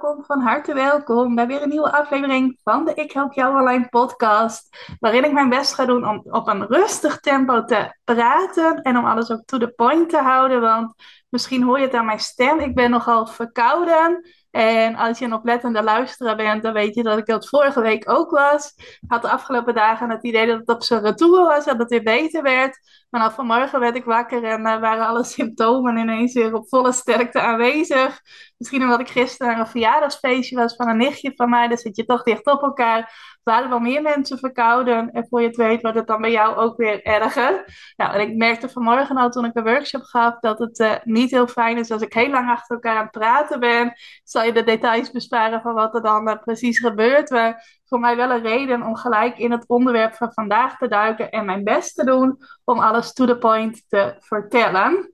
Welkom, van harte welkom bij weer een nieuwe aflevering van de Ik Help Jou Online podcast. Waarin ik mijn best ga doen om op een rustig tempo te praten en om alles ook to the point te houden. Want misschien hoor je het aan mijn stem, ik ben nogal verkouden. En als je een oplettende luisteraar bent, dan weet je dat ik dat vorige week ook was. Ik had de afgelopen dagen het idee dat het op zijn retour was, dat het weer beter werd. Maar dan vanmorgen werd ik wakker en uh, waren alle symptomen ineens weer op volle sterkte aanwezig. Misschien omdat ik gisteren een verjaardagsfeestje was van een nichtje van mij. Dan zit je toch dicht op elkaar waren wel meer mensen verkouden. En voor je het weet wordt het dan bij jou ook weer erger. Nou, en ik merkte vanmorgen al toen ik een workshop gaf dat het uh, niet heel fijn is als ik heel lang achter elkaar aan het praten ben. Zal je de details besparen van wat er dan uh, precies gebeurt. Maar voor mij wel een reden om gelijk in het onderwerp van vandaag te duiken en mijn best te doen om alles to the point te vertellen.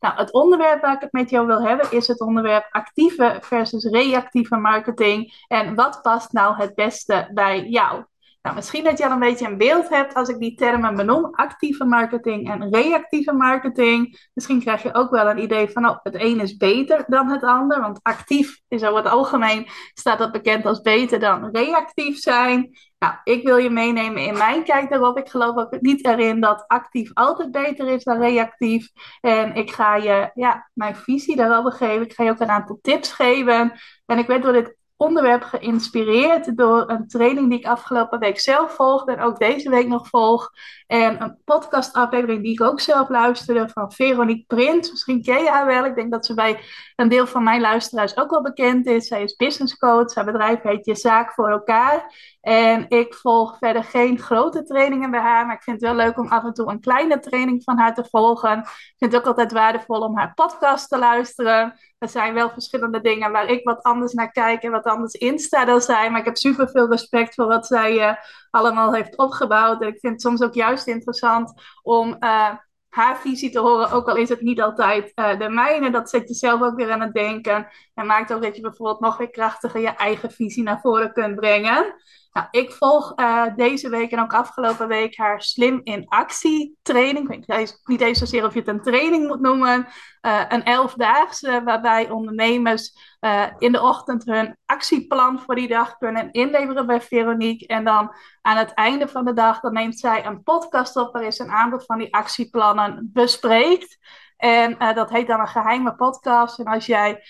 Nou, het onderwerp waar ik het met jou wil hebben is het onderwerp actieve versus reactieve marketing. En wat past nou het beste bij jou? Nou, misschien dat je al een beetje een beeld hebt als ik die termen benoem, actieve marketing en reactieve marketing. Misschien krijg je ook wel een idee van, oh, het een is beter dan het ander, want actief is over het algemeen, staat dat bekend als beter dan reactief zijn. Nou, ik wil je meenemen in mijn kijk daarop. Ik geloof ook niet erin dat actief altijd beter is dan reactief. En ik ga je ja, mijn visie daarover geven. Ik ga je ook een aantal tips geven. En ik weet door dit onderwerp geïnspireerd door een training die ik afgelopen week zelf volgde en ook deze week nog volg. En een podcastaflevering die ik ook zelf luisterde van Veronique Print. Misschien ken je haar wel. Ik denk dat ze bij een deel van mijn luisteraars ook wel bekend is. Zij is business coach. Haar bedrijf heet Je Zaak voor elkaar. En ik volg verder geen grote trainingen bij haar. Maar ik vind het wel leuk om af en toe een kleine training van haar te volgen. Ik vind het ook altijd waardevol om haar podcast te luisteren. Er zijn wel verschillende dingen waar ik wat anders naar kijk en wat anders in sta dan zij. Maar ik heb super veel respect voor wat zij uh, allemaal heeft opgebouwd. En ik vind het soms ook juist interessant om uh, haar visie te horen, ook al is het niet altijd uh, de mijne. Dat zet je zelf ook weer aan het denken. En maakt ook dat je bijvoorbeeld nog weer krachtiger je eigen visie naar voren kunt brengen. Nou, ik volg uh, deze week en ook afgelopen week haar Slim in Actie training. Ik weet niet eens zozeer of je het een training moet noemen. Uh, een elfdaagse waarbij ondernemers uh, in de ochtend hun actieplan voor die dag kunnen inleveren bij Veronique. En dan aan het einde van de dag dan neemt zij een podcast op waarin ze een aantal van die actieplannen bespreekt. En dat heet dan een geheime podcast. En als jij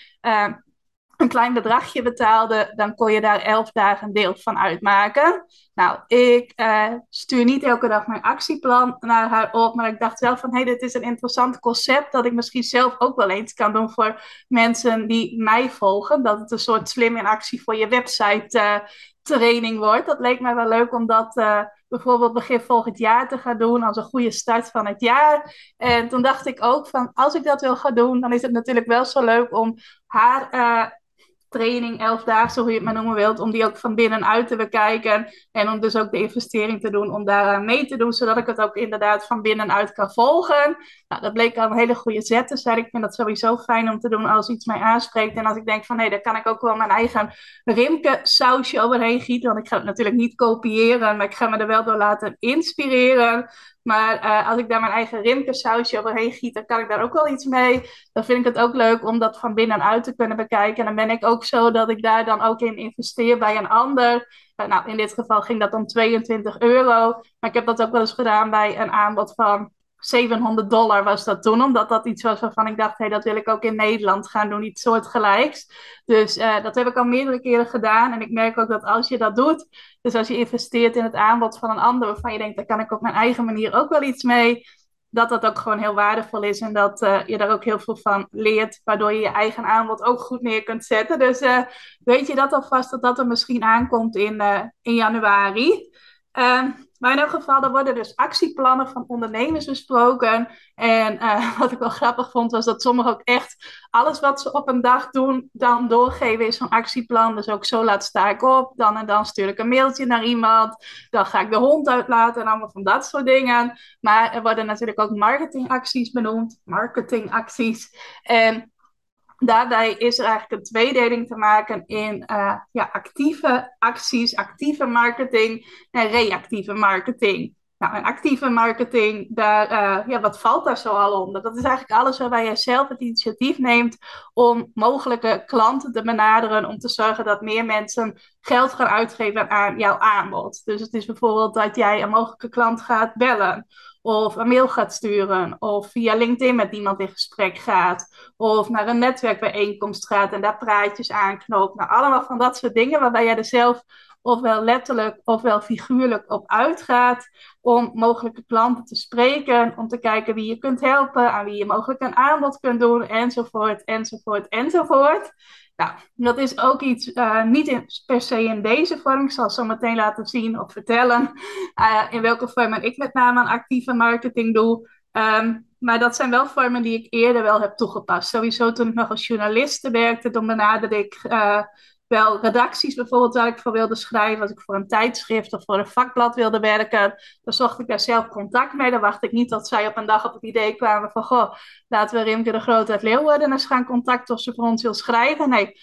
een klein bedragje betaalde, dan kon je daar elf dagen een deel van uitmaken. Nou, ik uh, stuur niet elke dag mijn actieplan naar haar op, maar ik dacht wel van, hé, hey, dit is een interessant concept dat ik misschien zelf ook wel eens kan doen voor mensen die mij volgen. Dat het een soort slim in actie voor je website uh, training wordt. Dat leek mij wel leuk om dat uh, bijvoorbeeld begin volgend jaar te gaan doen als een goede start van het jaar. En toen dacht ik ook van, als ik dat wil gaan doen, dan is het natuurlijk wel zo leuk om haar training, elfdaagse, hoe je het maar noemen wilt, om die ook van binnenuit te bekijken. En om dus ook de investering te doen om daar mee te doen, zodat ik het ook inderdaad van binnenuit kan volgen. Nou, dat bleek al een hele goede zet te zijn. Ik vind dat sowieso fijn om te doen als iets mij aanspreekt. En als ik denk van, hé, daar kan ik ook wel mijn eigen rimke sausje overheen gieten. Want ik ga het natuurlijk niet kopiëren, maar ik ga me er wel door laten inspireren. Maar uh, als ik daar mijn eigen rimke overheen giet, dan kan ik daar ook wel iets mee. Dan vind ik het ook leuk om dat van binnenuit te kunnen bekijken. En dan ben ik ook zo dat ik daar dan ook in investeer bij een ander. Uh, nou, in dit geval ging dat om 22 euro. Maar ik heb dat ook wel eens gedaan bij een aanbod van 700 dollar was dat toen, omdat dat iets was waarvan ik dacht, hé, hey, dat wil ik ook in Nederland gaan doen, iets soortgelijks. Dus uh, dat heb ik al meerdere keren gedaan en ik merk ook dat als je dat doet, dus als je investeert in het aanbod van een ander, waarvan je denkt, daar kan ik op mijn eigen manier ook wel iets mee, dat dat ook gewoon heel waardevol is en dat uh, je daar ook heel veel van leert, waardoor je je eigen aanbod ook goed neer kunt zetten. Dus uh, weet je dat alvast, dat dat er misschien aankomt in, in januari. Maar in elk geval, er worden dus actieplannen van ondernemers besproken. En uh, wat ik wel grappig vond, was dat sommigen ook echt alles wat ze op een dag doen, dan doorgeven is zo'n actieplan. Dus ook zo laat sta ik op, dan en dan stuur ik een mailtje naar iemand. Dan ga ik de hond uitlaten en allemaal van dat soort dingen. Maar er worden natuurlijk ook marketingacties benoemd. Marketingacties. En daarbij is er eigenlijk een tweedeling te maken in uh, ja, actieve acties, actieve marketing en reactieve marketing. Nou, en actieve marketing, uh, ja, wat valt daar zo al onder? Dat is eigenlijk alles waarbij je zelf het initiatief neemt om mogelijke klanten te benaderen, om te zorgen dat meer mensen geld gaan uitgeven aan jouw aanbod. Dus het is bijvoorbeeld dat jij een mogelijke klant gaat bellen of een mail gaat sturen, of via LinkedIn met iemand in gesprek gaat, of naar een netwerkbijeenkomst gaat en daar praatjes aanknoopt. Nou, allemaal van dat soort dingen waarbij jij er zelf ofwel letterlijk ofwel figuurlijk op uitgaat om mogelijke klanten te spreken, om te kijken wie je kunt helpen, aan wie je mogelijk een aanbod kunt doen, enzovoort, enzovoort, enzovoort. Nou, dat is ook iets, uh, niet per se in deze vorm. Ik zal zo meteen laten zien of vertellen uh, in welke vormen ik met name aan actieve marketing doe. Um, maar dat zijn wel vormen die ik eerder wel heb toegepast. Sowieso toen ik nog als journaliste werkte, dan benaderde ik uh, wel redacties bijvoorbeeld waar ik voor wilde schrijven. Als ik voor een tijdschrift of voor een vakblad wilde werken, dan zocht ik daar zelf contact mee. Dan wachtte ik niet tot zij op een dag op het idee kwamen van, goh, laten we Rimke de Groot uit Leeuwarden eens gaan contacten of ze voor ons wil schrijven. Nee,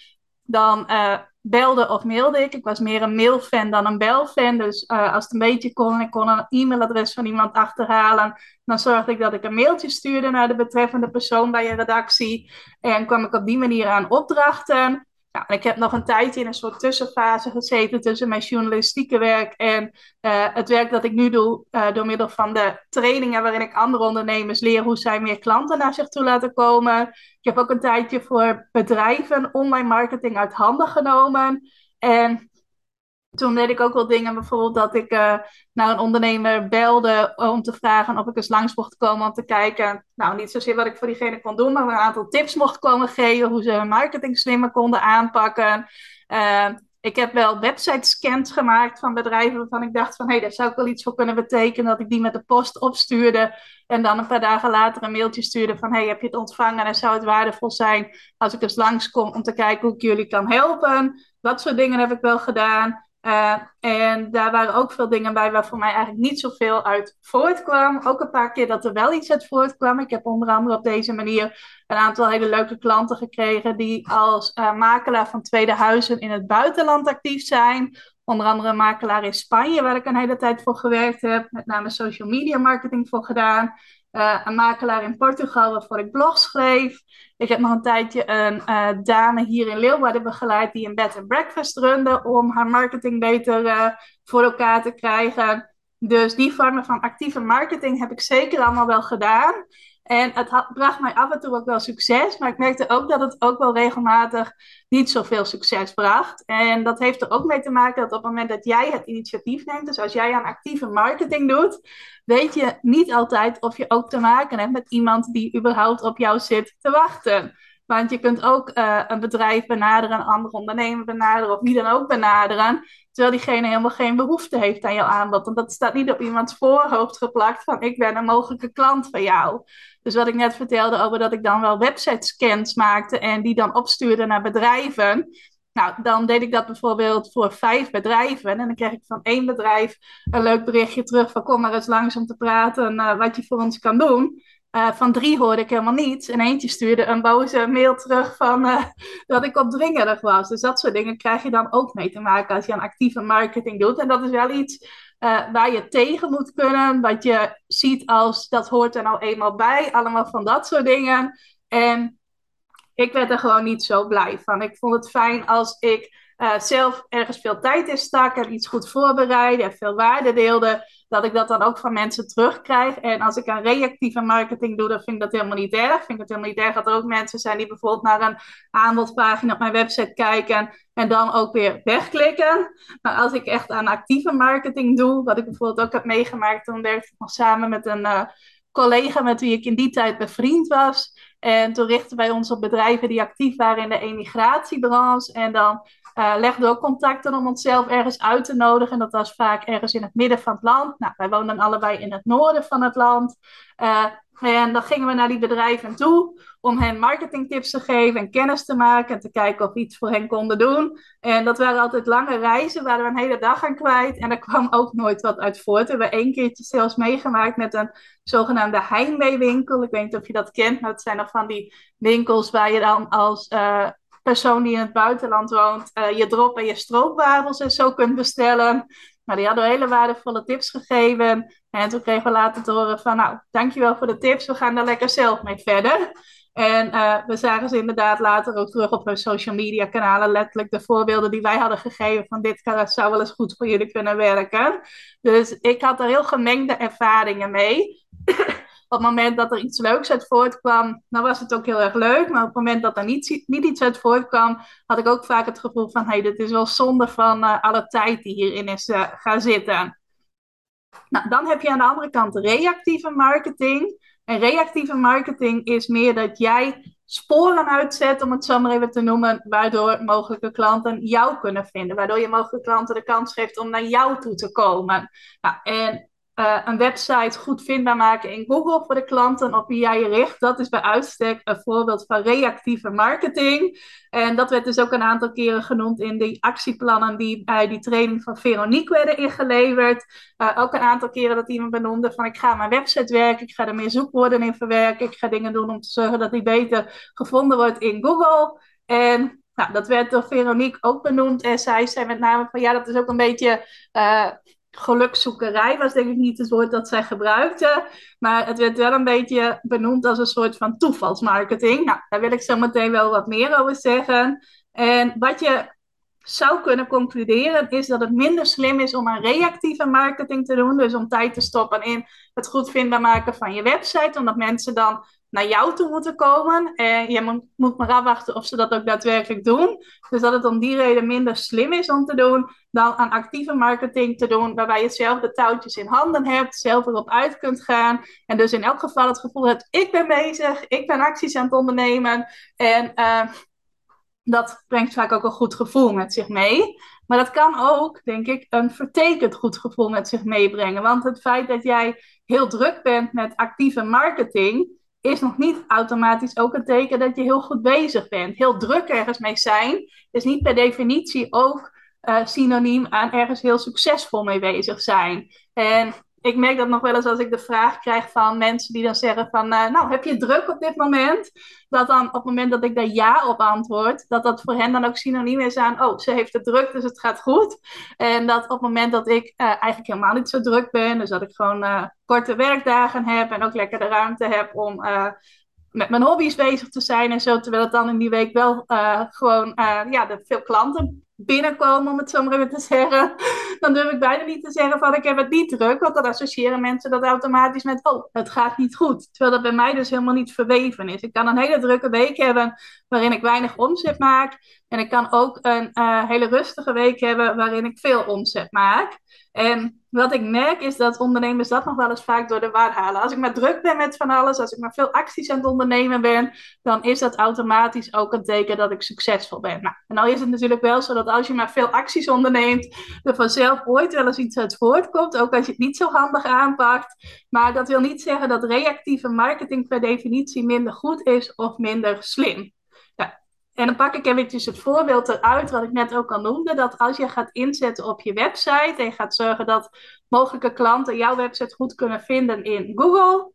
dan uh, belde of mailde ik. Ik was meer een mailfan dan een belfan. Dus uh, als het een beetje kon, ik kon een e-mailadres van iemand achterhalen, dan zorgde ik dat ik een mailtje stuurde naar de betreffende persoon bij een redactie. En kwam ik op die manier aan opdrachten. Nou, ik heb nog een tijdje in een soort tussenfase gezeten tussen mijn journalistieke werk en uh, het werk dat ik nu doe uh, door middel van de trainingen waarin ik andere ondernemers leer hoe zij meer klanten naar zich toe laten komen. Ik heb ook een tijdje voor bedrijven online marketing uit handen genomen. En toen deed ik ook wel dingen, bijvoorbeeld dat ik uh, naar een ondernemer belde om te vragen of ik eens langs mocht komen om te kijken. Nou, niet zozeer wat ik voor diegene kon doen, maar een aantal tips mocht komen geven hoe ze hun marketing slimmer konden aanpakken. Uh, ik heb wel website scans gemaakt van bedrijven waarvan ik dacht van hé, hey, daar zou ik wel iets voor kunnen betekenen. Dat ik die met de post opstuurde en dan een paar dagen later een mailtje stuurde van hé, hey, heb je het ontvangen en zou het waardevol zijn als ik eens langskom om te kijken hoe ik jullie kan helpen. Dat soort dingen heb ik wel gedaan. Uh, en daar waren ook veel dingen bij waar voor mij eigenlijk niet zoveel uit voortkwam. Ook een paar keer dat er wel iets uit voortkwam. Ik heb onder andere op deze manier een aantal hele leuke klanten gekregen die als uh, makelaar van tweede huizen in het buitenland actief zijn. Onder andere een makelaar in Spanje, waar ik een hele tijd voor gewerkt heb. Met name social media marketing voor gedaan. Uh, een makelaar in Portugal waarvoor ik blogs schreef. Ik heb nog een tijdje een uh, dame hier in Leeuwarden begeleid die een bed and breakfast runde om haar marketing beter uh, voor elkaar te krijgen. Dus die vormen van actieve marketing heb ik zeker allemaal wel gedaan. En het bracht mij af en toe ook wel succes, maar ik merkte ook dat het ook wel regelmatig niet zoveel succes bracht. En dat heeft er ook mee te maken dat op het moment dat jij het initiatief neemt, dus als jij aan actieve marketing doet, weet je niet altijd of je ook te maken hebt met iemand die überhaupt op jou zit te wachten. Want je kunt ook uh, een bedrijf benaderen, een ander ondernemer benaderen of wie dan ook benaderen. Terwijl diegene helemaal geen behoefte heeft aan jouw aanbod. Want dat staat niet op iemands voorhoofd geplakt van ik ben een mogelijke klant van jou. Dus wat ik net vertelde over dat ik dan wel website scans maakte en die dan opstuurde naar bedrijven. Nou, dan deed ik dat bijvoorbeeld voor vijf bedrijven. En dan kreeg ik van één bedrijf een leuk berichtje terug van kom maar eens langs om te praten uh, wat je voor ons kan doen. Uh, van drie hoorde ik helemaal niets. En eentje stuurde een boze mail terug van uh, dat ik opdringerig was. Dus dat soort dingen krijg je dan ook mee te maken als je aan actieve marketing doet. En dat is wel iets uh, waar je tegen moet kunnen. Wat je ziet als dat hoort er nou eenmaal bij. Allemaal van dat soort dingen. En ik werd er gewoon niet zo blij van. Ik vond het fijn als ik zelf ergens veel tijd in stak en iets goed voorbereidde en veel waarde deelde, dat ik dat dan ook van mensen terugkrijg. En als ik aan reactieve marketing doe, dan vind ik dat helemaal niet erg. Vind ik het helemaal niet erg dat er ook mensen zijn die bijvoorbeeld naar een aanbodpagina op mijn website kijken en dan ook weer wegklikken. Maar als ik echt aan actieve marketing doe, wat ik bijvoorbeeld ook heb meegemaakt, toen werkte ik nog samen met een uh, collega met wie ik in die tijd bevriend was. En toen richten wij ons op bedrijven die actief waren in de emigratiebranche. En dan uh, legden ook contacten om onszelf ergens uit te nodigen. En dat was vaak ergens in het midden van het land. Nou, wij woonden allebei in het noorden van het land. Uh, en dan gingen we naar die bedrijven toe om hen marketingtips te geven en kennis te maken en te kijken of we iets voor hen konden doen. En dat waren altijd lange reizen, waar we een hele dag aan kwijt. En er kwam ook nooit wat uit voort. We hebben één keertje zelfs meegemaakt met een zogenaamde Heimwee-winkel. Ik weet niet of je dat kent, maar het zijn nog van die winkels waar je dan als uh, persoon die in het buitenland woont, uh, je drop en je stroopwafels en zo kunt bestellen. Maar die hadden hele waardevolle tips gegeven. En toen kregen we later te horen van, nou, dankjewel voor de tips, we gaan daar lekker zelf mee verder. En uh, we zagen ze inderdaad later ook terug op hun social media kanalen, letterlijk de voorbeelden die wij hadden gegeven van dit zou wel eens goed voor jullie kunnen werken. Dus ik had er heel gemengde ervaringen mee. op het moment dat er iets leuks uit voortkwam, dan was het ook heel erg leuk. Maar op het moment dat er niet, niet iets uit voortkwam, had ik ook vaak het gevoel van, hé, hey, dit is wel zonde van uh, alle tijd die hierin is uh, gaan zitten. Nou, dan heb je aan de andere kant reactieve marketing. En reactieve marketing is meer dat jij sporen uitzet, om het zo maar even te noemen, waardoor mogelijke klanten jou kunnen vinden. Waardoor je mogelijke klanten de kans geeft om naar jou toe te komen. Nou, en uh, een website goed vindbaar maken in Google voor de klanten op wie jij je richt. Dat is bij uitstek een voorbeeld van reactieve marketing. En dat werd dus ook een aantal keren genoemd in die actieplannen die bij die training van Veronique werden ingeleverd. Uh, ook een aantal keren dat iemand benoemde van ik ga mijn website werken, ik ga er meer zoekwoorden in verwerken, ik ga dingen doen om te zorgen dat die beter gevonden wordt in Google. En nou, dat werd door Veronique ook benoemd. En zij zei met name van ja, dat is ook een beetje uh, gelukzoekerij was denk ik niet het woord dat zij gebruikte. Maar het werd wel een beetje benoemd als een soort van toevalsmarketing. Nou, daar wil ik zo meteen wel wat meer over zeggen. En wat je zou kunnen concluderen is dat het minder slim is om een reactieve marketing te doen. Dus om tijd te stoppen in het goed vindbaar maken van je website. Omdat mensen dan naar jou toe moeten komen. En je moet, moet maar afwachten of ze dat ook daadwerkelijk doen. Dus dat het om die reden minder slim is om te doen dan aan actieve marketing te doen, waarbij je zelf de touwtjes in handen hebt, zelf erop uit kunt gaan. En dus in elk geval het gevoel hebt, ik ben bezig, ik ben acties aan het ondernemen. En uh, dat brengt vaak ook een goed gevoel met zich mee. Maar dat kan ook, denk ik, een vertekend goed gevoel met zich meebrengen. Want het feit dat jij heel druk bent met actieve marketing, is nog niet automatisch ook een teken dat je heel goed bezig bent. Heel druk ergens mee zijn is niet per definitie ook uh, synoniem aan ergens heel succesvol mee bezig zijn. En ik merk dat nog wel eens als ik de vraag krijg van mensen die dan zeggen van, uh, nou, heb je druk op dit moment? Dat dan op het moment dat ik daar ja op antwoord, dat dat voor hen dan ook synoniem is aan, oh, ze heeft het druk, dus het gaat goed. En dat op het moment dat ik uh, eigenlijk helemaal niet zo druk ben, dus dat ik gewoon uh, korte werkdagen heb en ook lekker de ruimte heb om met mijn hobby's bezig te zijn en zo, terwijl het dan in die week wel gewoon, ja, de veel klanten binnenkomen, om het zo maar even te zeggen, dan durf ik bijna niet te zeggen van ik heb het niet druk, want dan associëren mensen dat automatisch met oh, het gaat niet goed. Terwijl dat bij mij dus helemaal niet verweven is. Ik kan een hele drukke week hebben waarin ik weinig omzet maak. En ik kan ook een uh, hele rustige week hebben waarin ik veel omzet maak. En wat ik merk is dat ondernemers dat nog wel eens vaak door de war halen. Als ik maar druk ben met van alles, als ik maar veel acties aan het ondernemen ben, dan is dat automatisch ook een teken dat ik succesvol ben. Nou, en dan is het natuurlijk wel zo dat als je maar veel acties onderneemt, er vanzelf ooit wel eens iets uit voortkomt, ook als je het niet zo handig aanpakt. Maar dat wil niet zeggen dat reactieve marketing per definitie minder goed is of minder slim. En dan pak ik eventjes het voorbeeld eruit wat ik net ook al noemde. Dat als je gaat inzetten op je website en je gaat zorgen dat mogelijke klanten jouw website goed kunnen vinden in Google.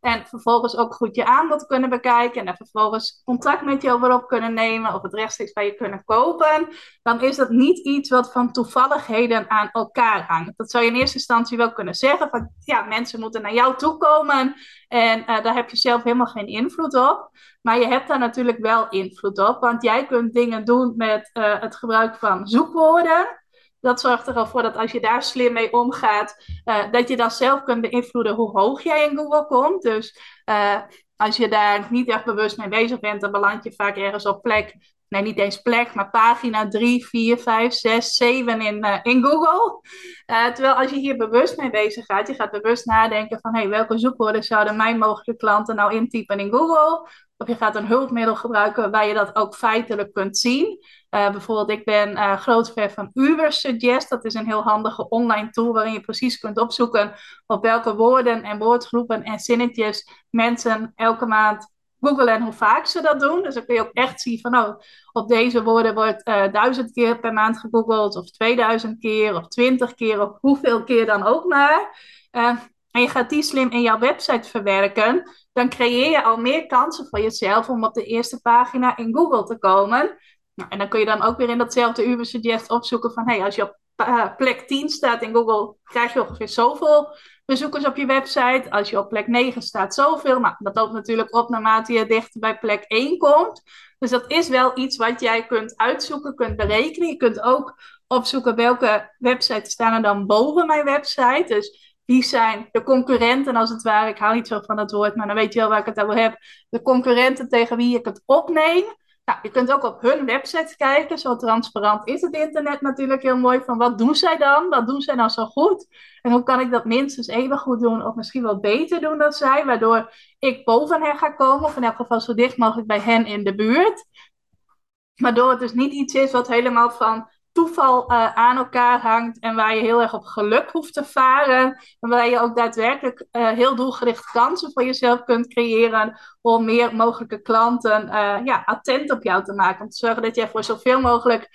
En vervolgens ook goed je aanbod kunnen bekijken. En vervolgens contact met je over kunnen nemen. Of het rechtstreeks bij je kunnen kopen. Dan is dat niet iets wat van toevalligheden aan elkaar hangt. Dat zou je in eerste instantie wel kunnen zeggen. Van ja, mensen moeten naar jou toe komen. En uh, daar heb je zelf helemaal geen invloed op. Maar je hebt daar natuurlijk wel invloed op. Want jij kunt dingen doen met uh, het gebruik van zoekwoorden dat zorgt er al voor dat als je daar slim mee omgaat, uh, dat je dan zelf kunt beïnvloeden hoe hoog jij in Google komt. Dus uh, als je daar niet echt bewust mee bezig bent, dan beland je vaak ergens op plek nee, niet eens plek, maar pagina 3, 4, 5, 6, 7 in, uh, in Google. Uh, terwijl als je hier bewust mee bezig gaat, je gaat bewust nadenken van hey, welke zoekwoorden zouden mijn mogelijke klanten nou intypen in Google. Of je gaat een hulpmiddel gebruiken waar je dat ook feitelijk kunt zien. Uh, bijvoorbeeld, ik ben groot fan van Ubersuggest. Dat is een heel handige online tool waarin je precies kunt opzoeken op welke woorden en woordgroepen en zinnetjes mensen elke maand googlen en hoe vaak ze dat doen. Dus dan kun je ook echt zien van, oh, op deze woorden wordt uh, duizend keer per maand gegoogeld, of 2000 keer, of 20 keer, of hoeveel keer dan ook maar. Uh, en je gaat die slim in jouw website verwerken, dan creëer je al meer kansen voor jezelf om op de eerste pagina in Google te komen. Nou, en dan kun je dan ook weer in datzelfde Uber Suggest opzoeken van, hey, als je op uh, plek 10 staat in Google, krijg je ongeveer zoveel bezoekers op je website. Als je op plek 9 staat, zoveel. Nou, dat loopt natuurlijk op naarmate je dichter bij plek 1 komt. Dus dat is wel iets wat jij kunt uitzoeken, kunt berekenen. Je kunt ook opzoeken welke websites staan er dan boven mijn website. Dus wie zijn de concurrenten als het ware. Ik hou niet zo van het woord, maar dan weet je wel waar ik het over heb. De concurrenten tegen wie ik het opneem. Nou, je kunt ook op hun website kijken. Zo transparant is het internet natuurlijk heel mooi. Van wat doen zij dan? Wat doen zij nou zo goed? En hoe kan ik dat minstens even goed doen of misschien wel beter doen dan zij? Waardoor ik boven hen ga komen. Of in elk geval zo dicht mogelijk bij hen in de buurt. Waardoor het dus niet iets is wat helemaal van toeval uh, aan elkaar hangt en waar je heel erg op geluk hoeft te varen. Maar waar je ook daadwerkelijk uh, heel doelgericht kansen voor jezelf kunt creëren om meer mogelijke klanten uh, ja, attent op jou te maken. Om te zorgen dat je voor zoveel mogelijk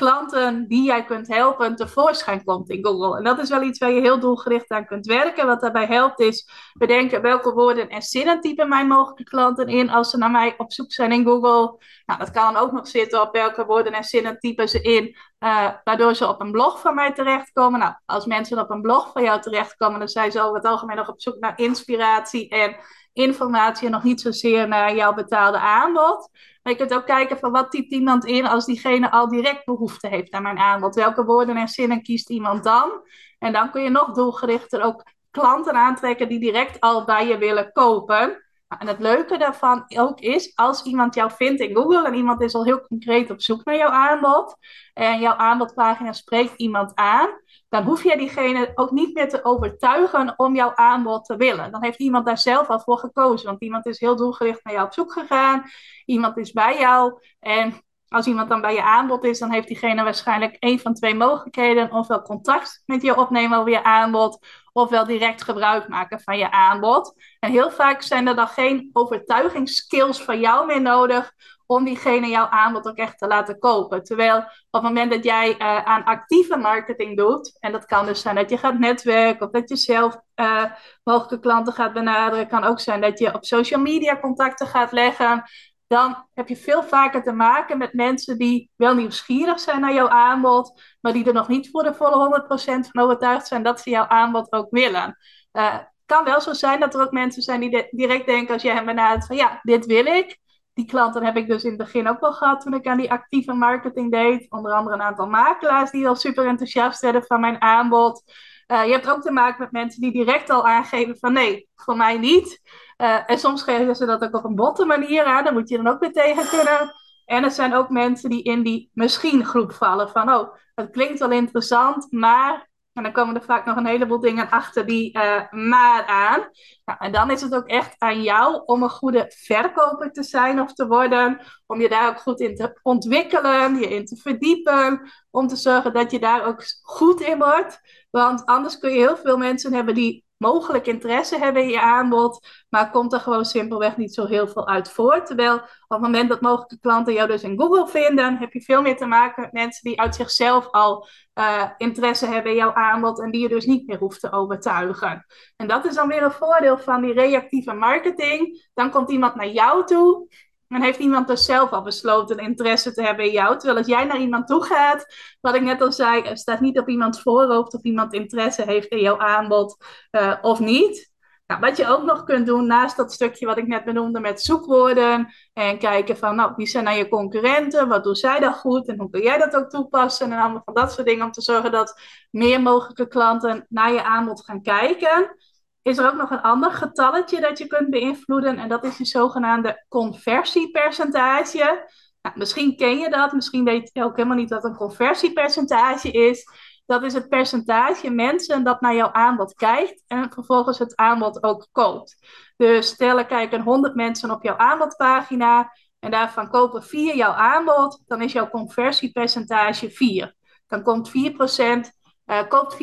klanten die jij kunt helpen tevoorschijn komt in Google. En dat is wel iets waar je heel doelgericht aan kunt werken. Wat daarbij helpt is bedenken welke woorden en zinnen typen mijn mogelijke klanten in als ze naar mij op zoek zijn in Google. Nou, dat kan ook nog zitten op welke woorden en zinnen typen ze in, uh, waardoor ze op een blog van mij terechtkomen. Nou, als mensen op een blog van jou terechtkomen, dan zijn ze over het algemeen nog op zoek naar inspiratie en informatie nog niet zozeer naar jouw betaalde aanbod. Maar je kunt ook kijken van wat typt iemand in als diegene al direct behoefte heeft aan mijn aanbod. Welke woorden en zinnen kiest iemand dan? En dan kun je nog doelgerichter ook klanten aantrekken die direct al bij je willen kopen. En het leuke daarvan ook is, als iemand jou vindt in Google en iemand is al heel concreet op zoek naar jouw aanbod en jouw aanbodpagina spreekt iemand aan, dan hoef je diegene ook niet meer te overtuigen om jouw aanbod te willen. Dan heeft iemand daar zelf al voor gekozen, want iemand is heel doelgericht naar jou op zoek gegaan, iemand is bij jou en als iemand dan bij je aanbod is, dan heeft diegene waarschijnlijk één van twee mogelijkheden. Ofwel contact met je opnemen over je aanbod, ofwel direct gebruik maken van je aanbod. En heel vaak zijn er dan geen overtuigingsskills van jou meer nodig om diegene jouw aanbod ook echt te laten kopen. Terwijl op het moment dat jij uh, aan actieve marketing doet, en dat kan dus zijn dat je gaat netwerken of dat je zelf uh, mogelijke klanten gaat benaderen, kan ook zijn dat je op social media contacten gaat leggen, dan heb je veel vaker te maken met mensen die wel nieuwsgierig zijn naar jouw aanbod, maar die er nog niet voor de volle 100% van overtuigd zijn dat ze jouw aanbod ook willen. Uh, kan wel zo zijn dat er ook mensen zijn die direct denken als jij hem benadert van ja, dit wil ik. Die klanten heb ik dus in het begin ook wel gehad toen ik aan die actieve marketing deed. Onder andere een aantal makelaars die al super enthousiast werden van mijn aanbod. Uh, je hebt ook te maken met mensen die direct al aangeven van nee, voor mij niet. Uh, en soms geven ze dat ook op een botte manier aan. Daar moet je dan ook weer tegen kunnen. En er zijn ook mensen die in die misschien groep vallen. Van oh, het klinkt wel interessant, maar. En dan komen er vaak nog een heleboel dingen achter die uh, maar aan. Nou, en dan is het ook echt aan jou om een goede verkoper te zijn of te worden. Om je daar ook goed in te ontwikkelen, je in te verdiepen. Om te zorgen dat je daar ook goed in wordt. Want anders kun je heel veel mensen hebben die mogelijk interesse hebben in je aanbod, maar komt er gewoon simpelweg niet zo heel veel uit voor. Terwijl op het moment dat mogelijke klanten jou dus in Google vinden, heb je veel meer te maken met mensen die uit zichzelf al uh, interesse hebben in jouw aanbod en die je dus niet meer hoeft te overtuigen. En dat is dan weer een voordeel van die reactieve marketing. Dan komt iemand naar jou toe en heeft iemand dus zelf al besloten interesse te hebben in jou. Terwijl als jij naar iemand toe gaat, wat ik net al zei, staat niet op iemands voorhoofd of iemand interesse heeft in jouw aanbod uh, of niet. Nou, wat je ook nog kunt doen, naast dat stukje wat ik net benoemde met zoekwoorden. En kijken van, nou, wie zijn nou je concurrenten? Wat doen zij dan goed? En hoe kun jij dat ook toepassen? En allemaal van dat soort dingen om te zorgen dat meer mogelijke klanten naar je aanbod gaan kijken is er ook nog een ander getalletje dat je kunt beïnvloeden. En dat is je zogenaamde conversiepercentage. Nou, misschien ken je dat, misschien weet je ook helemaal niet wat een conversiepercentage is. Dat is het percentage mensen dat naar jouw aanbod kijkt en vervolgens het aanbod ook koopt. Dus stel er kijken 100 mensen op jouw aanbodpagina en daarvan kopen 4 jouw aanbod, dan is jouw conversiepercentage 4. Dan komt 4%, uh, koopt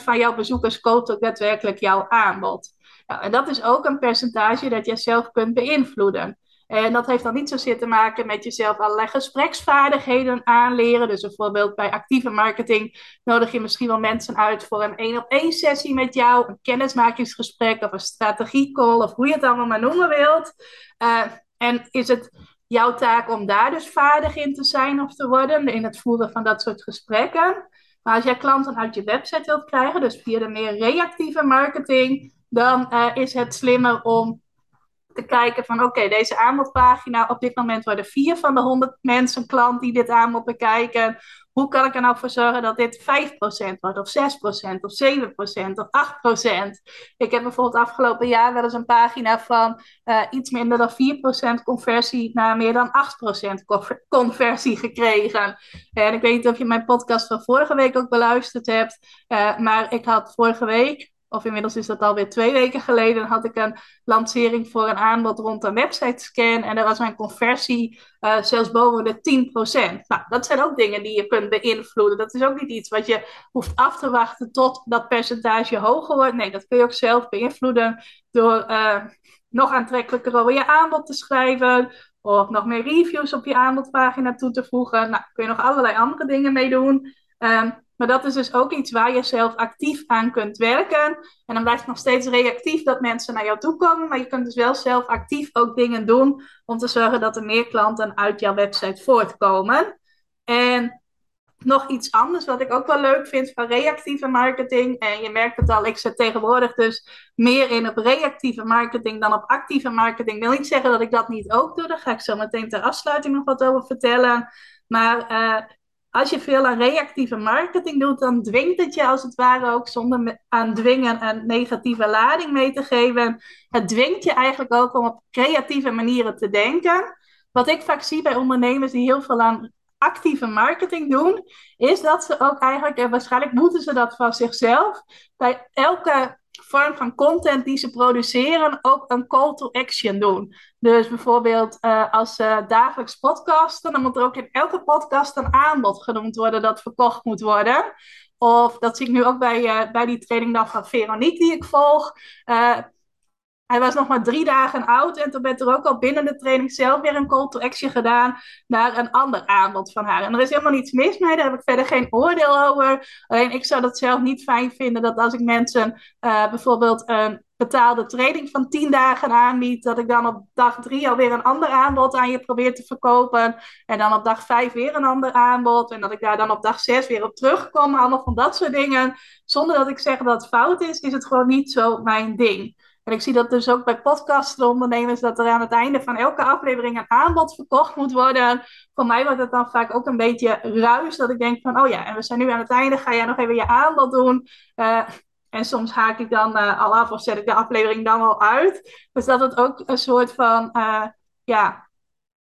4% van jouw bezoekers koopt ook daadwerkelijk jouw aanbod. Nou, en dat is ook een percentage dat je zelf kunt beïnvloeden. En dat heeft dan niet zozeer te maken met jezelf allerlei gespreksvaardigheden aanleren. Dus bijvoorbeeld bij actieve marketing nodig je misschien wel mensen uit voor een één op één sessie met jou, een kennismakingsgesprek of een strategiecall of hoe je het allemaal maar noemen wilt. Uh, en is het jouw taak om daar dus vaardig in te zijn of te worden in het voeren van dat soort gesprekken? Maar als jij klanten uit je website wilt krijgen, dus via de meer reactieve marketing, dan uh, is het slimmer om te kijken van oké, deze aanbodpagina, op dit moment worden vier van de 100 mensen klant die dit aanbod bekijken. Hoe kan ik er nou voor zorgen dat dit 5% wordt, of 6%, of 7%, of 8%? Ik heb bijvoorbeeld afgelopen jaar wel eens een pagina van uh, iets minder dan 4% conversie naar meer dan 8% conversie gekregen. En ik weet niet of je mijn podcast van vorige week ook beluisterd hebt, uh, maar ik had vorige week of inmiddels is dat alweer twee weken geleden, had ik een lancering voor een aanbod rond een website scan. En daar was mijn conversie uh, zelfs boven de 10%. Nou, dat zijn ook dingen die je kunt beïnvloeden. Dat is ook niet iets wat je hoeft af te wachten tot dat percentage hoger wordt. Nee, dat kun je ook zelf beïnvloeden door uh, nog aantrekkelijker over je aanbod te schrijven. Of nog meer reviews op je aanbodpagina toe te voegen. Nou, kun je nog allerlei andere dingen mee doen. Um, maar dat is dus ook iets waar je zelf actief aan kunt werken. En dan blijft het nog steeds reactief dat mensen naar jou toe komen. Maar je kunt dus wel zelf actief ook dingen doen om te zorgen dat er meer klanten uit jouw website voortkomen. En nog iets anders wat ik ook wel leuk vind van reactieve marketing. En je merkt het al, ik zet tegenwoordig dus meer in op reactieve marketing dan op actieve marketing. Ik wil niet zeggen dat ik dat niet ook doe. Daar ga ik zo meteen ter afsluiting nog wat over vertellen. Maar uh, als je veel aan reactieve marketing doet, dan dwingt het je als het ware ook zonder aan dwingen een negatieve lading mee te geven. Het dwingt je eigenlijk ook om op creatieve manieren te denken. Wat ik vaak zie bij ondernemers die heel veel aan actieve marketing doen, is dat ze ook eigenlijk, en waarschijnlijk moeten ze dat van zichzelf, bij elke vorm van content die ze produceren ook een call to action doen. Dus bijvoorbeeld uh, als ze dagelijks podcasten, dan moet er ook in elke podcast een aanbod genoemd worden dat verkocht moet worden. Of dat zie ik nu ook bij, uh, bij die training dan van Veronique die ik volg. Uh, hij was nog maar drie dagen oud en toen werd er ook al binnen de training zelf weer een call to action gedaan naar een ander aanbod van haar. En er is helemaal niets mis mee, daar heb ik verder geen oordeel over. Alleen ik zou dat zelf niet fijn vinden dat als ik mensen uh, bijvoorbeeld een betaalde training van tien dagen aanbied, dat ik dan op dag drie alweer een ander aanbod aan je probeer te verkopen. En dan op dag vijf weer een ander aanbod. En dat ik daar dan op dag zes weer op terugkom. Allemaal van dat soort dingen. Zonder dat ik zeg dat het fout is, is het gewoon niet zo mijn ding. En ik zie dat dus ook bij podcastondernemers, dat er aan het einde van elke aflevering een aanbod verkocht moet worden. Voor mij wordt het dan vaak ook een beetje ruis, dat ik denk van, oh ja, en we zijn nu aan het einde, ga jij nog even je aanbod doen? Uh, en soms haak ik dan uh, al af of zet ik de aflevering dan al uit. Dus dat het ook een soort van, uh, ja,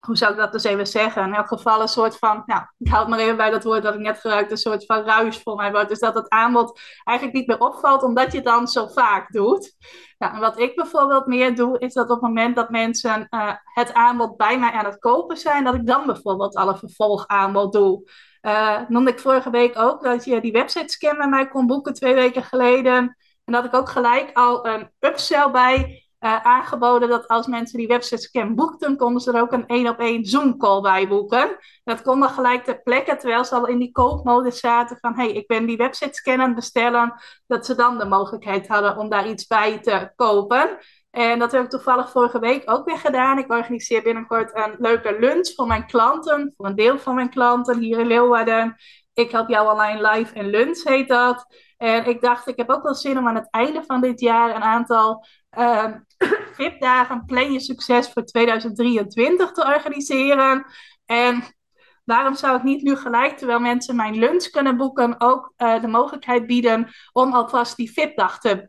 hoe zou ik dat dus even zeggen? In elk geval een soort van, nou, ik houd maar even bij dat woord dat ik net gebruikte, een soort van ruis voor mij wordt. Dus dat het aanbod eigenlijk niet meer opvalt, omdat je het dan zo vaak doet. Nou, en wat ik bijvoorbeeld meer doe, is dat op het moment dat mensen uh, het aanbod bij mij aan het kopen zijn, dat ik dan bijvoorbeeld al een vervolgaanbod doe. Uh, noemde ik vorige week ook dat je die website scan bij mij kon boeken twee weken geleden. En dat ik ook gelijk al een upsell bij uh, aangeboden dat als mensen die website scan boekten, konden ze er ook een één op één Zoom call bij boeken. Dat kon dan gelijk ter plekke, terwijl ze al in die koopmodus zaten van hey, ik ben die website scan aan het bestellen, dat ze dan de mogelijkheid hadden om daar iets bij te kopen. En dat heb ik toevallig vorige week ook weer gedaan. Ik organiseer binnenkort een leuke lunch voor mijn klanten, voor een deel van mijn klanten hier in Leeuwarden. Ik help jou online live en lunch heet dat. En ik dacht, ik heb ook wel zin om aan het einde van dit jaar een aantal uh, VIP-dagen Plan Je Succes voor 2023 te organiseren. En waarom zou ik niet nu gelijk, terwijl mensen mijn lunch kunnen boeken, ook uh, de mogelijkheid bieden om alvast die VIP-dag te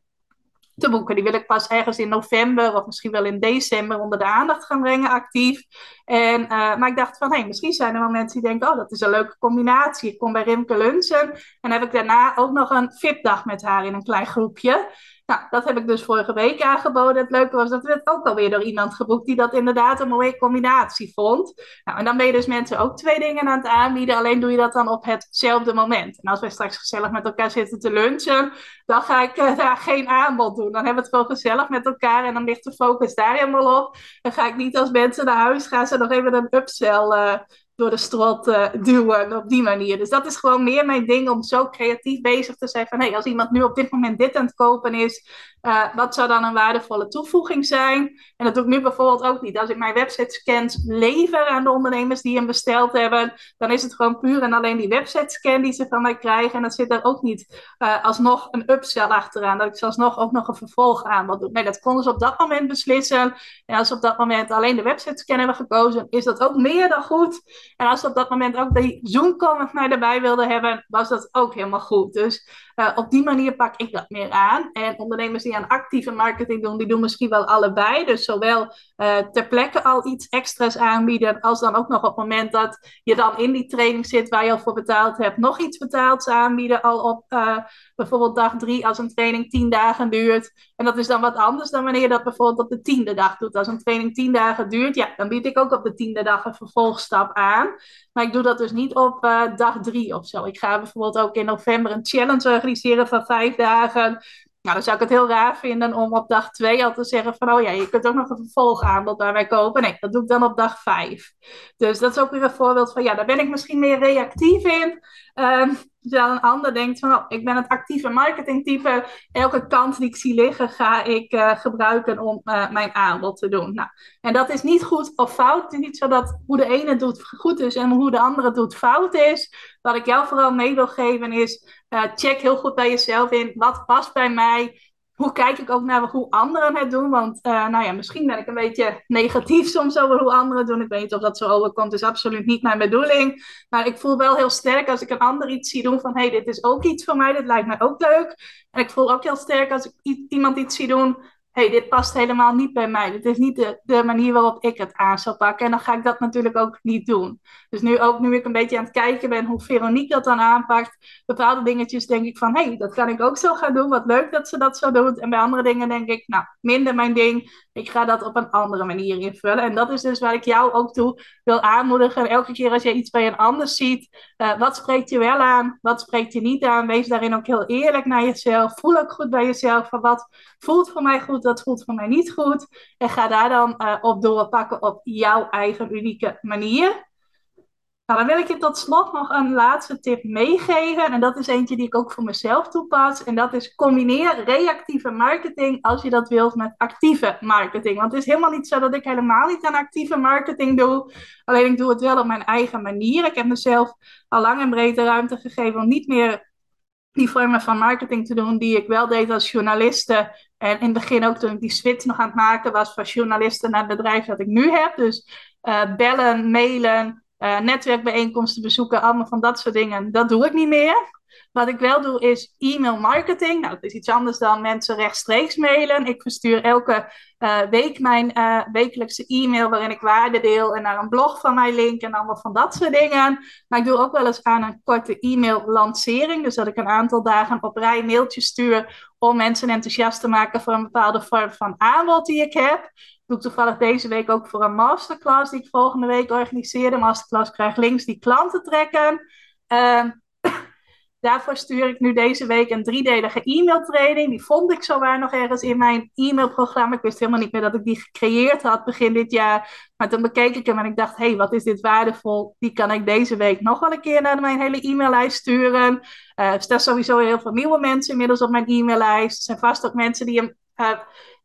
te boeken. Die wil ik pas ergens in november of misschien wel in december onder de aandacht gaan brengen, actief. En, uh, maar ik dacht van, hé, hey, misschien zijn er wel mensen die denken, oh, dat is een leuke combinatie. Ik kom bij Rimke lunchen en heb ik daarna ook nog een VIP-dag met haar in een klein groepje. Nou, dat heb ik dus vorige week aangeboden. Het leuke was dat werd ook alweer door iemand geboekt die dat inderdaad een mooie combinatie vond. Nou, en dan ben je dus mensen ook twee dingen aan het aanbieden, alleen doe je dat dan op hetzelfde moment. En als wij straks gezellig met elkaar zitten te lunchen, dan ga ik uh, daar geen aanbod doen. Dan hebben we het gewoon gezellig met elkaar en dan ligt de focus daar helemaal op. Dan ga ik niet als mensen naar huis gaan, ze nog even een upsell uh, door de strot uh, duwen op die manier. Dus dat is gewoon meer mijn ding om zo creatief bezig te zijn van hey, als iemand nu op dit moment dit aan het kopen is, uh, wat zou dan een waardevolle toevoeging zijn? En dat doe ik nu bijvoorbeeld ook niet. Als ik mijn website scans lever aan de ondernemers die hem besteld hebben, dan is het gewoon puur en alleen die website scan die ze van mij krijgen. En dan zit er ook niet uh, alsnog een upsell achteraan, dat ik zelfs nog ook nog een vervolg aan wil doen. Nee, dat konden ze op dat moment beslissen. En als ze op dat moment alleen de website scan hebben gekozen, is dat ook meer dan goed. En als ze op dat moment ook de Zoom-call met mij erbij wilden hebben, was dat ook helemaal goed. Dus uh, op die manier pak ik dat meer aan. En ondernemers die aan actieve marketing doen, die doen misschien wel allebei. Dus zowel uh, ter plekke al iets extra's aanbieden, als dan ook nog op het moment dat je dan in die training zit waar je al voor betaald hebt, nog iets betaalds aanbieden. Al op uh, bijvoorbeeld dag drie, als een training tien dagen duurt. En dat is dan wat anders dan wanneer je dat bijvoorbeeld op de tiende dag doet. Als een training tien dagen duurt, ja, dan bied ik ook op de tiende dag een vervolgstap aan. Maar ik doe dat dus niet op uh, dag drie of zo. Ik ga bijvoorbeeld ook in november een challenge organiseren van vijf dagen. Nou, dan zou ik het heel raar vinden om op dag 2 al te zeggen van, oh ja, je kunt ook nog een vervolgaanbod bij mij kopen. Nee, dat doe ik dan op dag 5. Dus dat is ook weer een voorbeeld van, ja, daar ben ik misschien meer reactief in. Um, terwijl een ander denkt van, oh, ik ben het actieve marketingtype. Elke kans die ik zie liggen, ga ik uh, gebruiken om uh, mijn aanbod te doen. Nou, en dat is niet goed of fout. Het is niet zo dat hoe de ene doet goed is en hoe de andere doet fout is. Wat ik jou vooral mee wil geven is, uh, check heel goed bij jezelf in. Wat past bij mij? Hoe kijk ik ook naar hoe anderen het doen? Want uh, nou ja, misschien ben ik een beetje negatief soms over hoe anderen het doen. Ik weet niet of dat zo overkomt. Is absoluut niet mijn bedoeling. Maar ik voel wel heel sterk als ik een ander iets zie doen van... hé, hey, dit is ook iets voor mij. Dit lijkt mij ook leuk. En ik voel ook heel sterk als ik iemand iets zie doen hey, dit past helemaal niet bij mij. Dit is niet de, manier waarop ik het aan zou pakken. En dan ga ik dat natuurlijk ook niet doen. Dus nu ook, nu ik een beetje aan het kijken ben hoe Veronique dat dan aanpakt, bepaalde dingetjes denk ik van, hé, hey, dat kan ik ook zo gaan doen. Wat leuk dat ze dat zo doet. En bij andere dingen denk ik, nou, minder mijn ding. Ik ga dat op een andere manier invullen. En dat is dus waar ik jou ook toe wil aanmoedigen. Elke keer als je iets bij een ander ziet, uh, wat spreekt je wel aan? Wat spreekt je niet aan? Wees daarin ook heel eerlijk naar jezelf. Voel ook goed bij jezelf van wat voelt voor mij goed, dat voelt voor mij niet goed. En ga daar dan uh, op doorpakken op jouw eigen unieke manier. Nou, dan wil ik je tot slot nog een laatste tip meegeven. En dat is eentje die ik ook voor mezelf toepas. En dat is combineer reactieve marketing als je dat wilt met actieve marketing. Want het is helemaal niet zo dat ik helemaal niet aan actieve marketing doe. Alleen ik doe het wel op mijn eigen manier. Ik heb mezelf al lang en breed de ruimte gegeven om niet meer die vormen van marketing te doen die ik wel deed als journaliste. En in het begin ook toen ik die switch nog aan het maken was van journalisten naar het bedrijf dat ik nu heb. Dus uh, bellen, mailen, uh, netwerkbijeenkomsten bezoeken, allemaal van dat soort dingen. Dat doe ik niet meer. Wat ik wel doe is e-mail marketing. Nou, dat is iets anders dan mensen rechtstreeks mailen. Ik verstuur elke uh, week mijn uh, wekelijkse e-mail waarin ik waarde deel en naar een blog van mij link en allemaal van dat soort dingen. Maar ik doe ook wel eens aan een korte e-mail lancering. Dus dat ik een aantal dagen op rij mailtjes stuur om mensen enthousiast te maken voor een bepaalde vorm van aanbod die ik heb doe ik toevallig deze week ook voor een masterclass die ik volgende week organiseer. De masterclass krijgt links die klanten trekken. Uh, daarvoor stuur ik nu deze week een driedelige e-mailtraining. Die vond ik zowaar nog ergens in mijn e-mailprogramma. Ik wist helemaal niet meer dat ik die gecreëerd had begin dit jaar. Maar toen bekeek ik hem en ik dacht, hé, hey, wat is dit waardevol? Die kan ik deze week nog wel een keer naar mijn hele e-maillijst sturen. Uh, er staan sowieso heel veel nieuwe mensen inmiddels op mijn e-maillijst. Er zijn vast ook mensen die hem... Uh,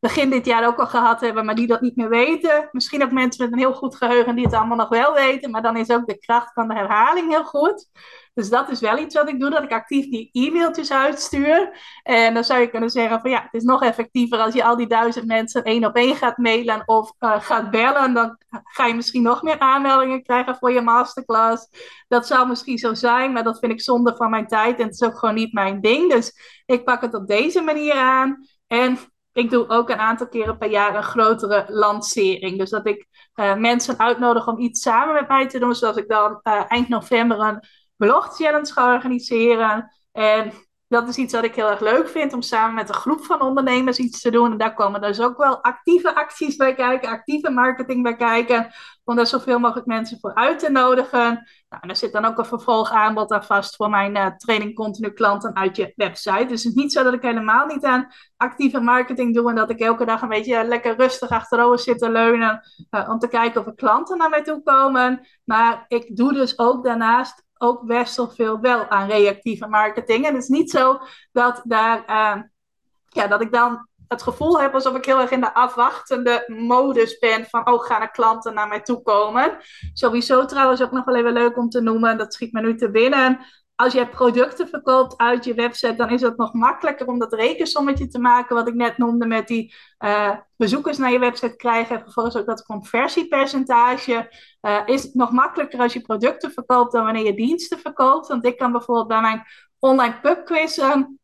begin dit jaar ook al gehad hebben, maar die dat niet meer weten. Misschien ook mensen met een heel goed geheugen die het allemaal nog wel weten, maar dan is ook de kracht van de herhaling heel goed. Dus dat is wel iets wat ik doe, dat ik actief die e-mailtjes uitstuur. En dan zou je kunnen zeggen van ja, het is nog effectiever als je al die duizend mensen één op één gaat mailen of uh, gaat bellen. Dan ga je misschien nog meer aanmeldingen krijgen voor je masterclass. Dat zou misschien zo zijn, maar dat vind ik zonde van mijn tijd en het is ook gewoon niet mijn ding. Dus ik pak het op deze manier aan. En ik doe ook een aantal keren per jaar een grotere lancering. Dus dat ik uh, mensen uitnodig om iets samen met mij te doen. Zoals ik dan uh, eind november een blog challenge ga organiseren. En dat is iets wat ik heel erg leuk vind, om samen met een groep van ondernemers iets te doen. En daar komen dus ook wel actieve acties bij kijken, actieve marketing bij kijken, om daar zoveel mogelijk mensen voor uit te nodigen. Nou, en er zit dan ook een vervolgaanbod aan vast voor mijn uh, training continu klanten uit je website. Dus het is niet zo dat ik helemaal niet aan actieve marketing doe en dat ik elke dag een beetje lekker rustig achterover zit te leunen uh, om te kijken of er klanten naar mij toe komen. Maar ik doe dus ook daarnaast ook best wel veel wel aan reactieve marketing. En het is niet zo dat, daar, ja, dat ik dan het gevoel heb alsof ik heel erg in de afwachtende modus ben van, oh, gaan er klanten naar mij toe komen? Sowieso trouwens ook nog wel even leuk om te noemen, dat schiet me nu te binnen als je producten verkoopt uit je website, dan is het nog makkelijker om dat rekensommetje te maken, wat ik net noemde, met die uh, bezoekers naar je website krijgen en vervolgens ook dat conversiepercentage. Uh, is nog makkelijker als je producten verkoopt dan wanneer je diensten verkoopt. Want ik kan bijvoorbeeld bij mijn online pubquizzen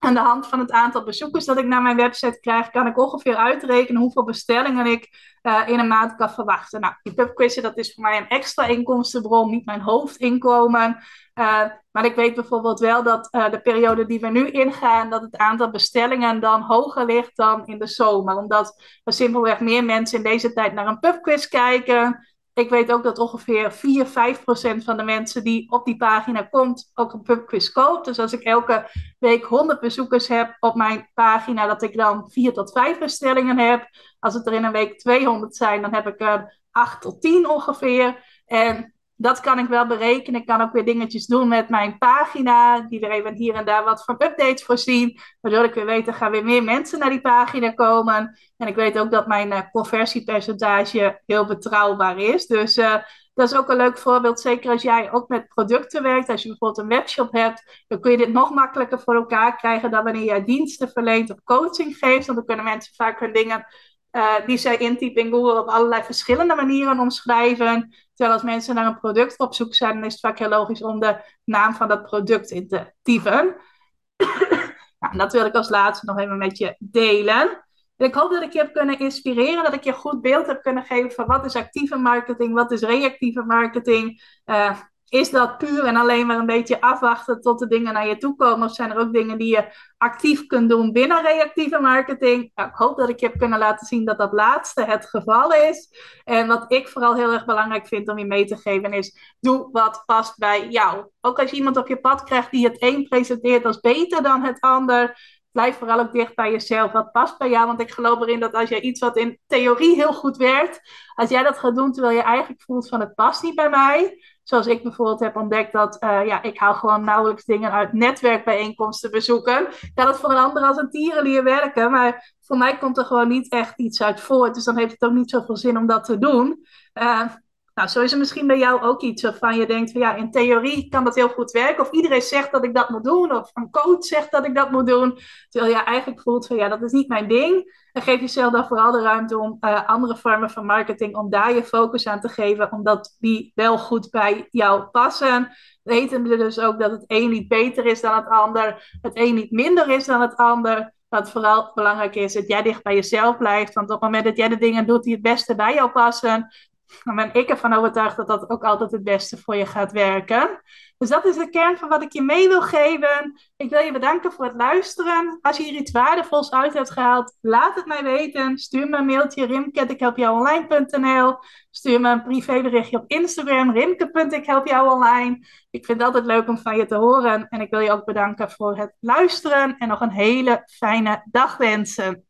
aan de hand van het aantal bezoekers dat ik naar mijn website krijg, kan ik ongeveer uitrekenen hoeveel bestellingen ik uh, in een maand kan verwachten. Nou, die pubquizzen, dat is voor mij een extra inkomstenbron, niet mijn hoofdinkomen. Uh, maar ik weet bijvoorbeeld wel dat uh, de periode die we nu ingaan, dat het aantal bestellingen dan hoger ligt dan in de zomer. Omdat er simpelweg meer mensen in deze tijd naar een pubquiz kijken. Ik weet ook dat ongeveer 4, 5 procent van de mensen die op die pagina komt, ook een pubquiz koopt. Dus als ik elke week 100 bezoekers heb op mijn pagina, dat ik dan 4 tot 5 bestellingen heb. Als het er in een week 200 zijn, dan heb ik er 8 tot 10 ongeveer. En dat kan ik wel berekenen. Ik kan ook weer dingetjes doen met mijn pagina, die er even hier en daar wat van updates voorzien. Waardoor ik weer weet, er gaan weer meer mensen naar die pagina komen. En ik weet ook dat mijn uh, conversiepercentage heel betrouwbaar is. Dus uh, dat is ook een leuk voorbeeld. Zeker als jij ook met producten werkt. Als je bijvoorbeeld een webshop hebt, dan kun je dit nog makkelijker voor elkaar krijgen dan wanneer jij diensten verleent of coaching geeft. Want dan kunnen mensen vaak hun dingen uh, die zij intypen in Google op allerlei verschillende manieren omschrijven. Terwijl als mensen naar een product op zoek zijn, dan is het vaak heel logisch om de naam van dat product in te typen. nou, dat wil ik als laatste nog even met je delen. ik hoop dat ik je heb kunnen inspireren, dat ik je een goed beeld heb kunnen geven van wat is actieve marketing, wat is reactieve marketing. Uh, is dat puur en alleen maar een beetje afwachten tot de dingen naar je toe komen? Of zijn er ook dingen die je actief kunt doen binnen reactieve marketing? Nou, ik hoop dat ik je heb kunnen laten zien dat dat laatste het geval is. En wat ik vooral heel erg belangrijk vind om je mee te geven is: doe wat past bij jou. Ook als je iemand op je pad krijgt die het een presenteert als beter dan het ander. Blijf vooral ook dicht bij jezelf. Wat past bij jou? Want ik geloof erin dat als jij iets wat in theorie heel goed werkt, als jij dat gaat doen terwijl je eigenlijk voelt van het past niet bij mij, Zoals ik bijvoorbeeld heb ontdekt dat uh, ja, ik hou gewoon nauwelijks dingen uit netwerkbijeenkomsten bezoeken. Kan het voor een ander als een tierenlier werken, maar voor mij komt er gewoon niet echt iets uit voort. Dus dan heeft het ook niet zoveel zin om dat te doen. Uh, nou, zo is er misschien bij jou ook iets waarvan je denkt van ja, in theorie kan dat heel goed werken. Of iedereen zegt dat ik dat moet doen. Of een coach zegt dat ik dat moet doen. Terwijl je eigenlijk voelt van ja, dat is niet mijn ding. En geef jezelf dan vooral de ruimte om uh, andere vormen van marketing, om daar je focus aan te geven. Omdat die wel goed bij jou passen. Weten we dus ook dat het een niet beter is dan het ander. Het een niet minder is dan het ander. Wat vooral belangrijk is, dat jij dicht bij jezelf blijft. Want op het moment dat jij de dingen doet die het beste bij jou passen, dan ben ik ervan overtuigd dat dat ook altijd het beste voor je gaat werken. Dus dat is de kern van wat ik je mee wil geven. Ik wil je bedanken voor het luisteren. Als je hier iets waardevols uit hebt gehaald, laat het mij weten. Stuur me een mailtje rimke.ikhelpjouonline.nl Stuur me een privéberichtje op Instagram, rimke.ikhelpjouonline. Ik vind het altijd leuk om van je te horen. En ik wil je ook bedanken voor het luisteren en nog een hele fijne dag wensen.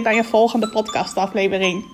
bij je volgende podcastaflevering.